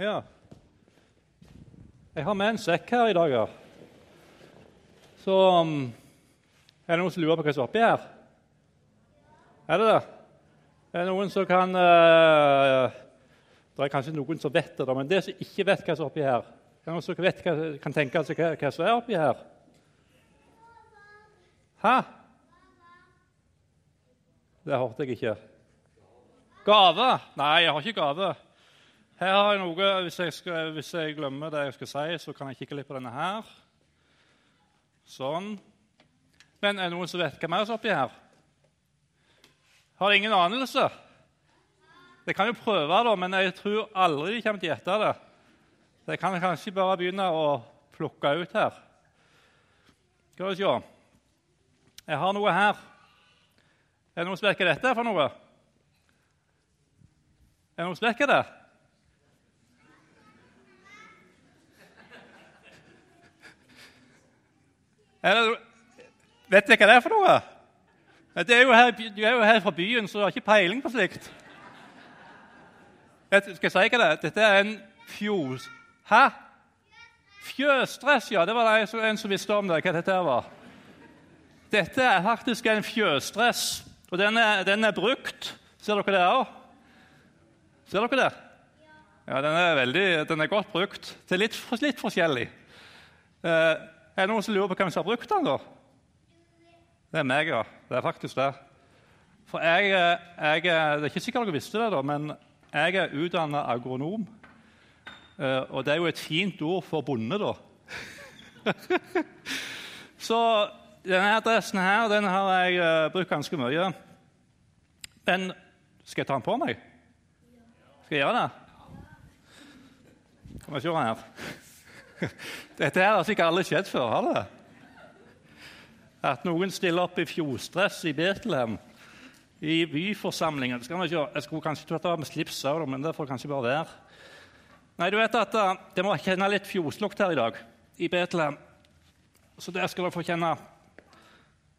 Ja. Jeg har med en sekk her i dag, ja. Så um, Er det noen som lurer på hva som er oppi her? Er det det? Er det noen som kan uh, Det er kanskje noen som vet det, men det som ikke vet hva som er oppi her Er det noen som vet kan tenke seg hva, hva som er oppi her? Hæ? Det hørte jeg ikke. Gave? Nei, jeg har ikke gave. Her har jeg noe, hvis jeg, skal, hvis jeg, glemmer det jeg skal si, så kan jeg kikke litt på denne her. Sånn. Men er det noen som vet hva mer som er oppi her? Har ingen anelse? Det kan jo prøve, da, men jeg tror aldri de kommer til å gjette det. Så jeg kan kanskje bare begynne å plukke ut her. Skal vi se. Jeg har noe her. Er det noen som vet hva dette er for noe? Er det noen som vet hva det er? Eller, vet dere hva det er for noe? Det er jo her, du er jo her fra byen, så du har ikke peiling på slikt. Vet, skal jeg si hva det er? Dette er en fjos... Hæ? Fjøsdress, ja. Det var det en som visste om det. hva dette var. Dette er faktisk en fjøsdress, og den er, den er brukt. Ser dere det òg? Ser dere det? Ja, den er, veldig, den er godt brukt. Det er litt, litt forskjellig. Eh, er det noen som lurer på hvem som har brukt den? da? Det er meg, ja. Det er faktisk det. For jeg, jeg Det er ikke sikkert dere visste det, da, men jeg er utdanna agronom. Eh, og det er jo et fint ord for bonde, da. Så denne adressen her den har jeg brukt ganske mye. Men skal jeg ta den på meg? Skal jeg gjøre det? Kan vi se her. Dette her har sikkert aldri skjedd før. har det? At noen stiller opp i fjordstress i Betlehem, i byforsamlingen. Skal man ikke, Jeg skulle kanskje tatt av med slips men det får kanskje bare være. Nei, du vet at uh, Det må kjenne litt fjordslukt her i dag i Betlehem. Så der skal dere få kjenne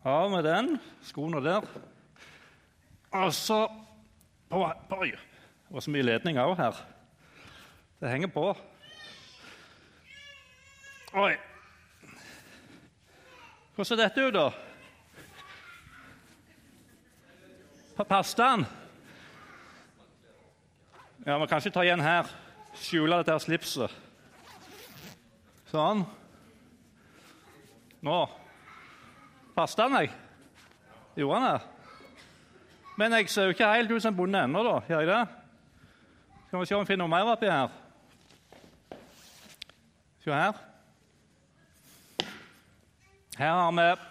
av med den. Skoene der. Og så Oi, det var så mye ledning òg her. Det henger på. Oi. Hvordan ser dette ut, da? Passet den? Ja, Vi kan ikke ta igjen her. Skjule dette her slipset. Sånn. Nå. Passet han meg? Gjorde han det? Men jeg ser jo ikke helt ut som bonde ennå, da. Gjør jeg det? Skal vi se om vi finner noe mer oppi her. Se her. Her har vi,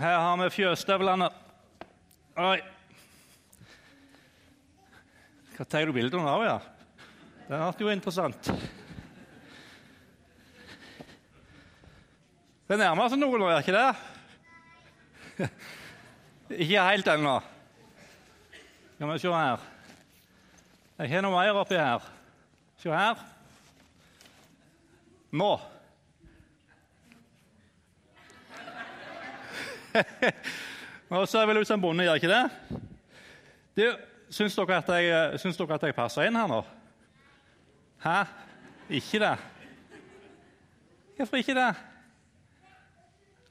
her har vi fjøsstøvlene. Oi. Hva tar du bilde av, ja? Det ble jo interessant. Det nærmer seg noe nå, gjør ikke det? Ikke helt ennå. Skal vi se her. Jeg har noe mer oppi her. Se her. Nå. Nå så jeg vel ut som bonde, gjør ikke det? Du, Syns dere at jeg, syns dere at jeg passer inn her nå? Hæ? Ikke det? Hvorfor ikke det?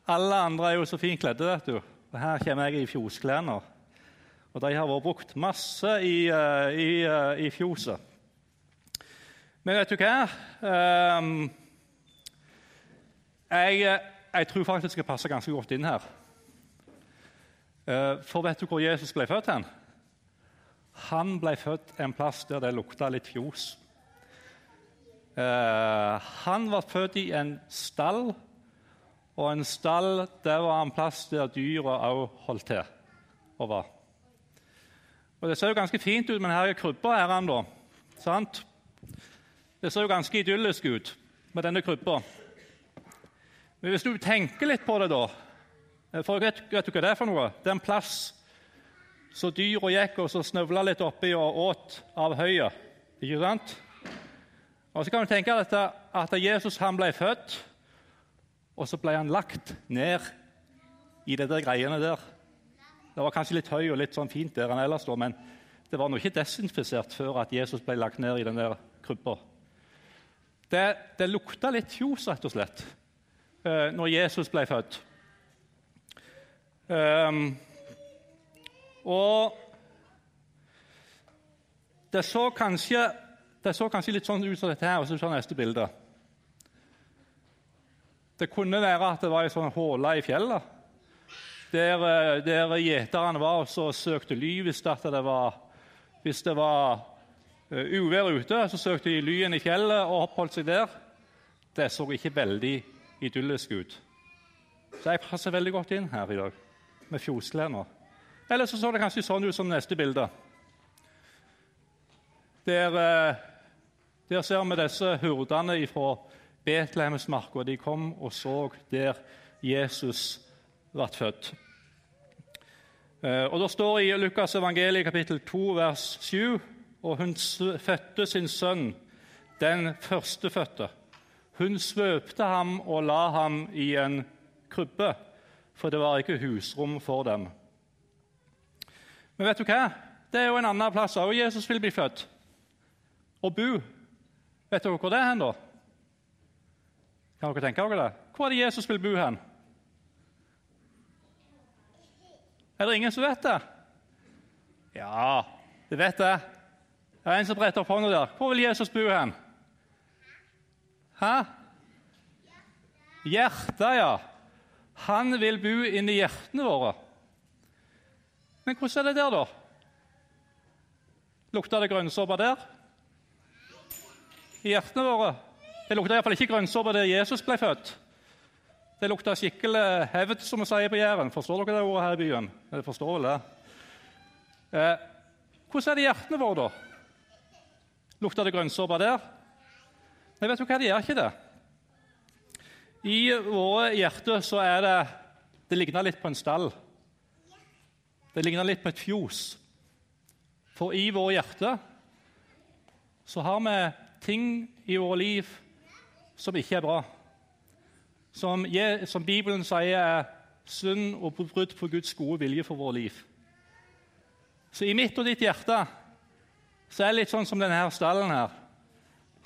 Alle andre er jo så fint kledde, vet du. Og her kommer jeg i fjosklærne. Og de har vært brukt masse i, uh, i, uh, i fjoset. Men vet du hva? Um, jeg, jeg, tror faktisk jeg passer ganske godt inn her. Eh, for vet du hvor Jesus ble født? hen? Han ble født en plass der det lukta litt fjos. Eh, han var født i en stall, og en stall der var en plass der dyra òg holdt til og var. Og Det ser jo ganske fint ut men her er krybba. han da. Sant? Det ser jo ganske idyllisk ut med denne krybba. Men hvis du tenker litt på det, da for vet, vet, du hva det er for noe? Det er en plass så dyra gikk og så snøvla litt oppi og åt av høyet. Ikke sant? Og Så kan du tenke deg at Jesus han ble født, og så ble han lagt ned i de greiene der. Det var kanskje litt høy og litt sånn fint der han ellers står, men det var nå ikke desinfisert før at Jesus ble lagt ned i den der krybba. Det, det lukta litt fjos, rett og slett, eh, når Jesus ble født. Um, og det så, kanskje, det så kanskje litt sånn ut som dette her, og så ser neste bilde. Det kunne være at det var ei sånn håle i fjellet der, eh, der gjeterne var og så søkte ly hvis det var, hvis det var uh, uvær ute. Så søkte de lyen i fjellet og oppholdt seg der. Det så ikke veldig idyllisk ut. Så jeg passer veldig godt inn her i dag med fjosklærne. Eller så så det kanskje sånn ut som neste bilde. Der, eh, der ser vi disse hurdene fra Betlehemsmarka. De kom og så der Jesus ble født. Eh, og Det står i Lukas evangeliet kapittel 2 vers 7 og hun fødte sin sønn, den førstefødte. Hun svøpte ham og la ham i en krybbe, for det var ikke husrom for dem. Men vet du hva? Det er jo en annen plass òg Jesus vil bli født og bo. Vet dere hvor det er hen, da? Kan dere tenke dere det? Hvor er det Jesus vil bo hen? Er det ingen som vet det? Ja, det vet jeg. Det er en som bretter opp hånda der. Hvor vil Jesus bo hen? Hæ? Hjertet, ja. Han vil bo inni hjertene våre. Men hvordan er det der, da? Lukter det grønnsåpe der? I hjertene våre? Det lukter iallfall ikke grønnsåpe der Jesus ble født. Det lukter skikkelig hevd, som vi sier på Jæren. Forstår dere det ordet her i byen? Jeg forstår vel det. Eh, hvordan er det i hjertene våre, da? Lukter det grønnsåpe der? Nei, vet du hva, det gjør ikke det. I våre hjerter så er det Det ligner litt på en stall. Det ligner litt på et fjos. For i våre hjerter så har vi ting i våre liv som ikke er bra. Som, som Bibelen sier er synd og brudd på Guds gode vilje for vårt liv. Så i mitt og ditt hjerte så er det litt sånn som denne stallen her.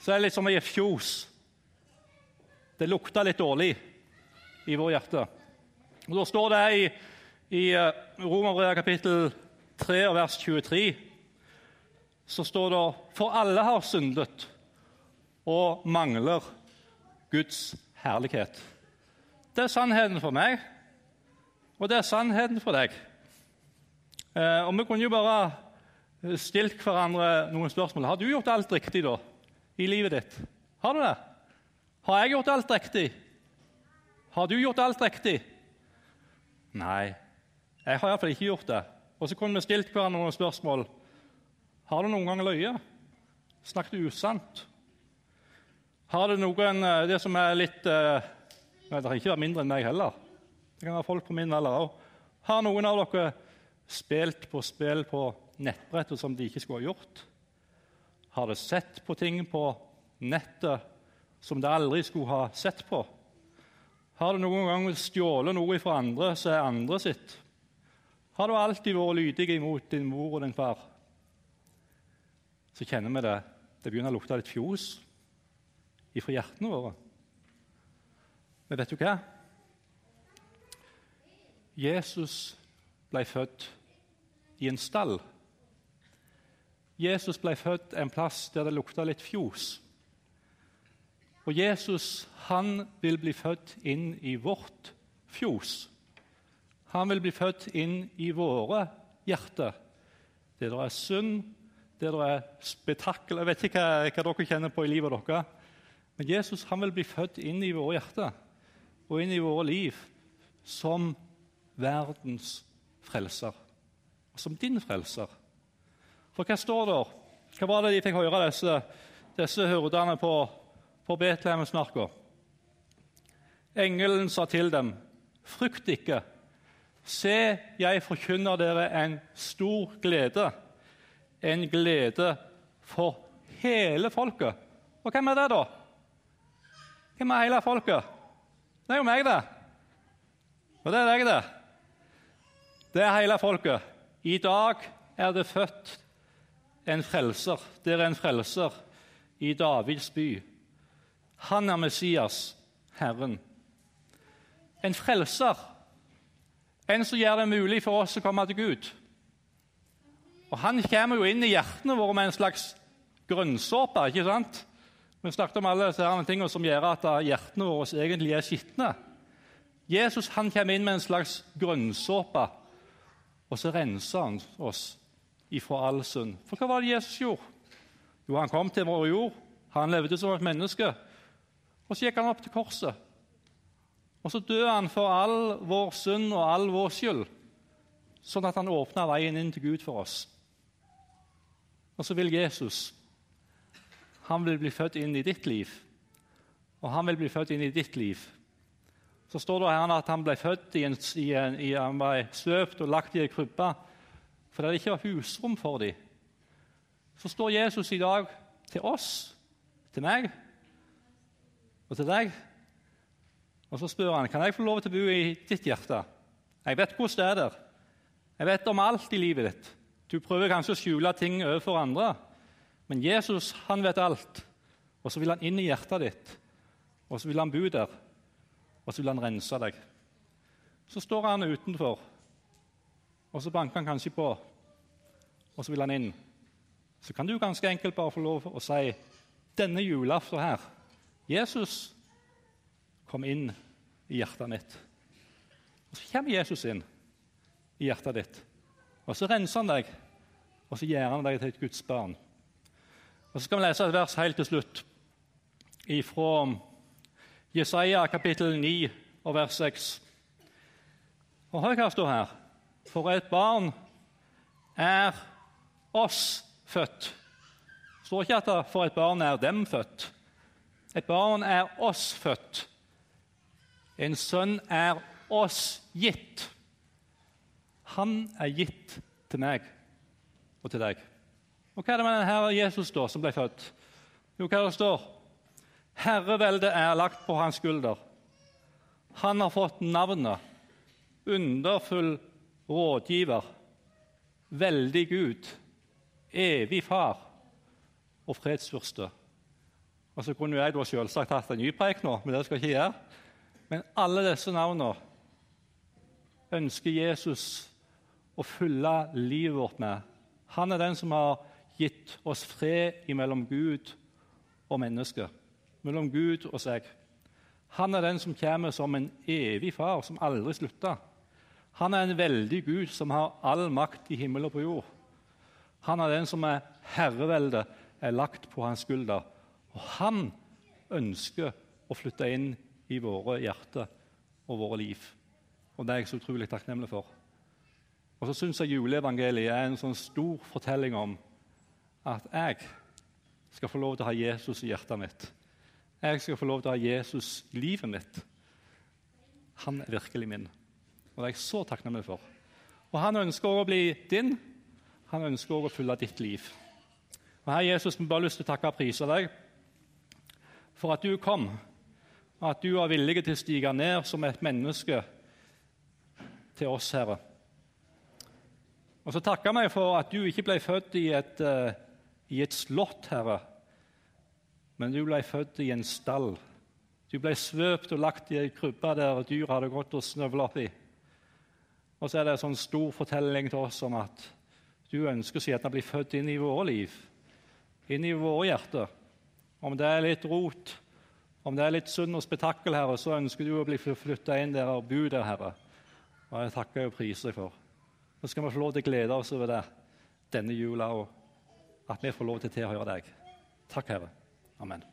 Så er det litt som i et fjos. Det lukta litt dårlig i vårt hjerte. Og Da står det i, i eh, Romerbrevet kapittel 3 vers 23 så står det For alle har syndet og mangler Guds herlighet. Det er sannheten for meg, og det er sannheten for deg. Eh, og Vi kunne jo bare stilt hverandre noen spørsmål. Har du gjort alt riktig da, i livet ditt? Har du det? Har jeg gjort alt riktig? Har du gjort alt riktig? Nei, jeg har iallfall ikke gjort det. Og så kunne vi stilt hverandre noen spørsmål. Har du noen gang løyet? Snakket usant? Har det noen eh, Det som er litt eh, Det kan ikke være mindre enn meg heller. Det kan være folk på min alder òg. Har noen av dere spilt på spill på nettbrettet som de ikke skulle ha gjort? Har dere sett på ting på nettet som de aldri skulle ha sett på? Har du noen gang stjålet noe fra andre som er andre sitt? Har du alltid vært lydig imot din mor og din far? Så kjenner vi det. Det begynner å lukte litt fjos ifra hjertene våre. Men vet du hva? Jesus ble født i en stall. Jesus ble født en plass der det lukta litt fjos. Og Jesus han vil bli født inn i vårt fjos. Han vil bli født inn i våre hjerter, der det er synd, der det er spetakkel Jeg vet ikke hva, hva dere kjenner på i livet deres. Men Jesus han vil bli født inn i våre hjerter og inn i våre liv som verdens frelser. Som din frelser. For hva står der? Hva var det de fikk høre, disse, disse hurdene på, på Betlehemsmarka? Engelen sa til dem, 'Frykt ikke. Se, jeg forkynner dere en stor glede.' En glede for hele folket. Og hvem er det, da? Hvem er hele folket? Det er jo meg, det. Og det er deg, det. Det er hele folket. I dag er det født en frelser. Det er en frelser i Davids by. Han er Messias, Herren. En frelser. En som gjør det mulig for oss å komme til Gud. Og Han kommer jo inn i hjertene våre med en slags grønnsåpe. ikke sant? Vi snakket om alle disse tingene som gjør at hjertene våre egentlig er skitne. Jesus han kommer inn med en slags grønnsåpe, og så renser han oss ifra all synd. For hva var det Jesus gjorde? Jo, han kom til vår jord, han levde som et menneske. Og så gikk han opp til korset. Og så døde han for all vår synd og all vår skyld, sånn at han åpna veien inn til Gud for oss. Og så vil Jesus han vil bli født inn i ditt liv, og han vil bli født inn i ditt liv. Så står det her at han ble født i en, i en, i, han ble svøpt og lagt i ei krybbe fordi det ikke var husrom for dem. Så står Jesus i dag til oss, til meg og til deg. Og Så spør han kan jeg få lov til å bo i ditt hjerte. Jeg vet hvordan det er der. Jeg vet om alt i livet ditt. Du prøver kanskje å skjule ting overfor andre, men Jesus han vet alt. Og så vil han inn i hjertet ditt, og så vil han bo der, og så vil han rense deg. Så står han utenfor, og så banker han kanskje på, og så vil han inn. Så kan du ganske enkelt bare få lov å si denne julaften her Jesus kom inn i hjertet mitt. Og Så kommer Jesus inn i hjertet ditt, og så renser han deg, og så gjør han deg til et Guds barn. Og Så skal vi lese et vers helt til slutt fra Jesaja kapittel 9 og vers 6. Og hør hva det står her. For et barn er oss født. Det står ikke at for et barn er dem født. Et barn er oss født. En sønn er oss gitt. Han er gitt til meg og til deg. Og Hva er det med denne Jesus da, som ble født? Jo, hva er det står? Herreveldet er lagt på hans skulder. Han har fått navnet Underfull rådgiver, veldig Gud, evig far og fredsfyrste. Og så kunne jeg da selvsagt hatt en ny preik nå, men det skal jeg ikke gjøre. Men alle disse navnene ønsker Jesus å fylle livet vårt med. Han er den som har gitt oss fred mellom Gud og mennesket. mellom Gud og seg. Han er den som kommer som en evig far, som aldri slutter. Han er en veldig Gud som har all makt i himmel og på jord. Han er den som er herreveldet er lagt på hans skulder. Og han ønsker å flytte inn i våre hjerter og våre liv. Og Det er jeg så utrolig takknemlig for. Og så syns jeg juleevangeliet er en sånn stor fortelling om at jeg skal få lov til å ha Jesus i hjertet mitt. Jeg skal få lov til å ha Jesus i livet mitt. Han er virkelig min. Og det er jeg så takknemlig for. Og han ønsker også å bli din. Han ønsker også å fylle ditt liv. Og Herre Jesus, vi bare lyst til å takke og prise deg for at du kom, og at du var villig til å stige ned som et menneske til oss, Herre. Og så takker vi for at du ikke ble født i et, uh, i et slott, Herre, men du ble født i en stall. Du ble svøpt og lagt i ei krybbe der dyr hadde gått og snøvla oppi. Og så er det en sånn stor fortelling til oss om at du ønsker å si at han blir født inn i våre liv, inn i våre hjerter. Om det er litt rot, om det er litt synd og spetakkel, Herre, så ønsker du å bli flytta inn der og bo der, Herre. Og jeg takker og priser deg for. Nå skal vi få lov til å glede oss over det denne jula, og at vi får lov til å tilhøre deg. Takk, Herre. Amen.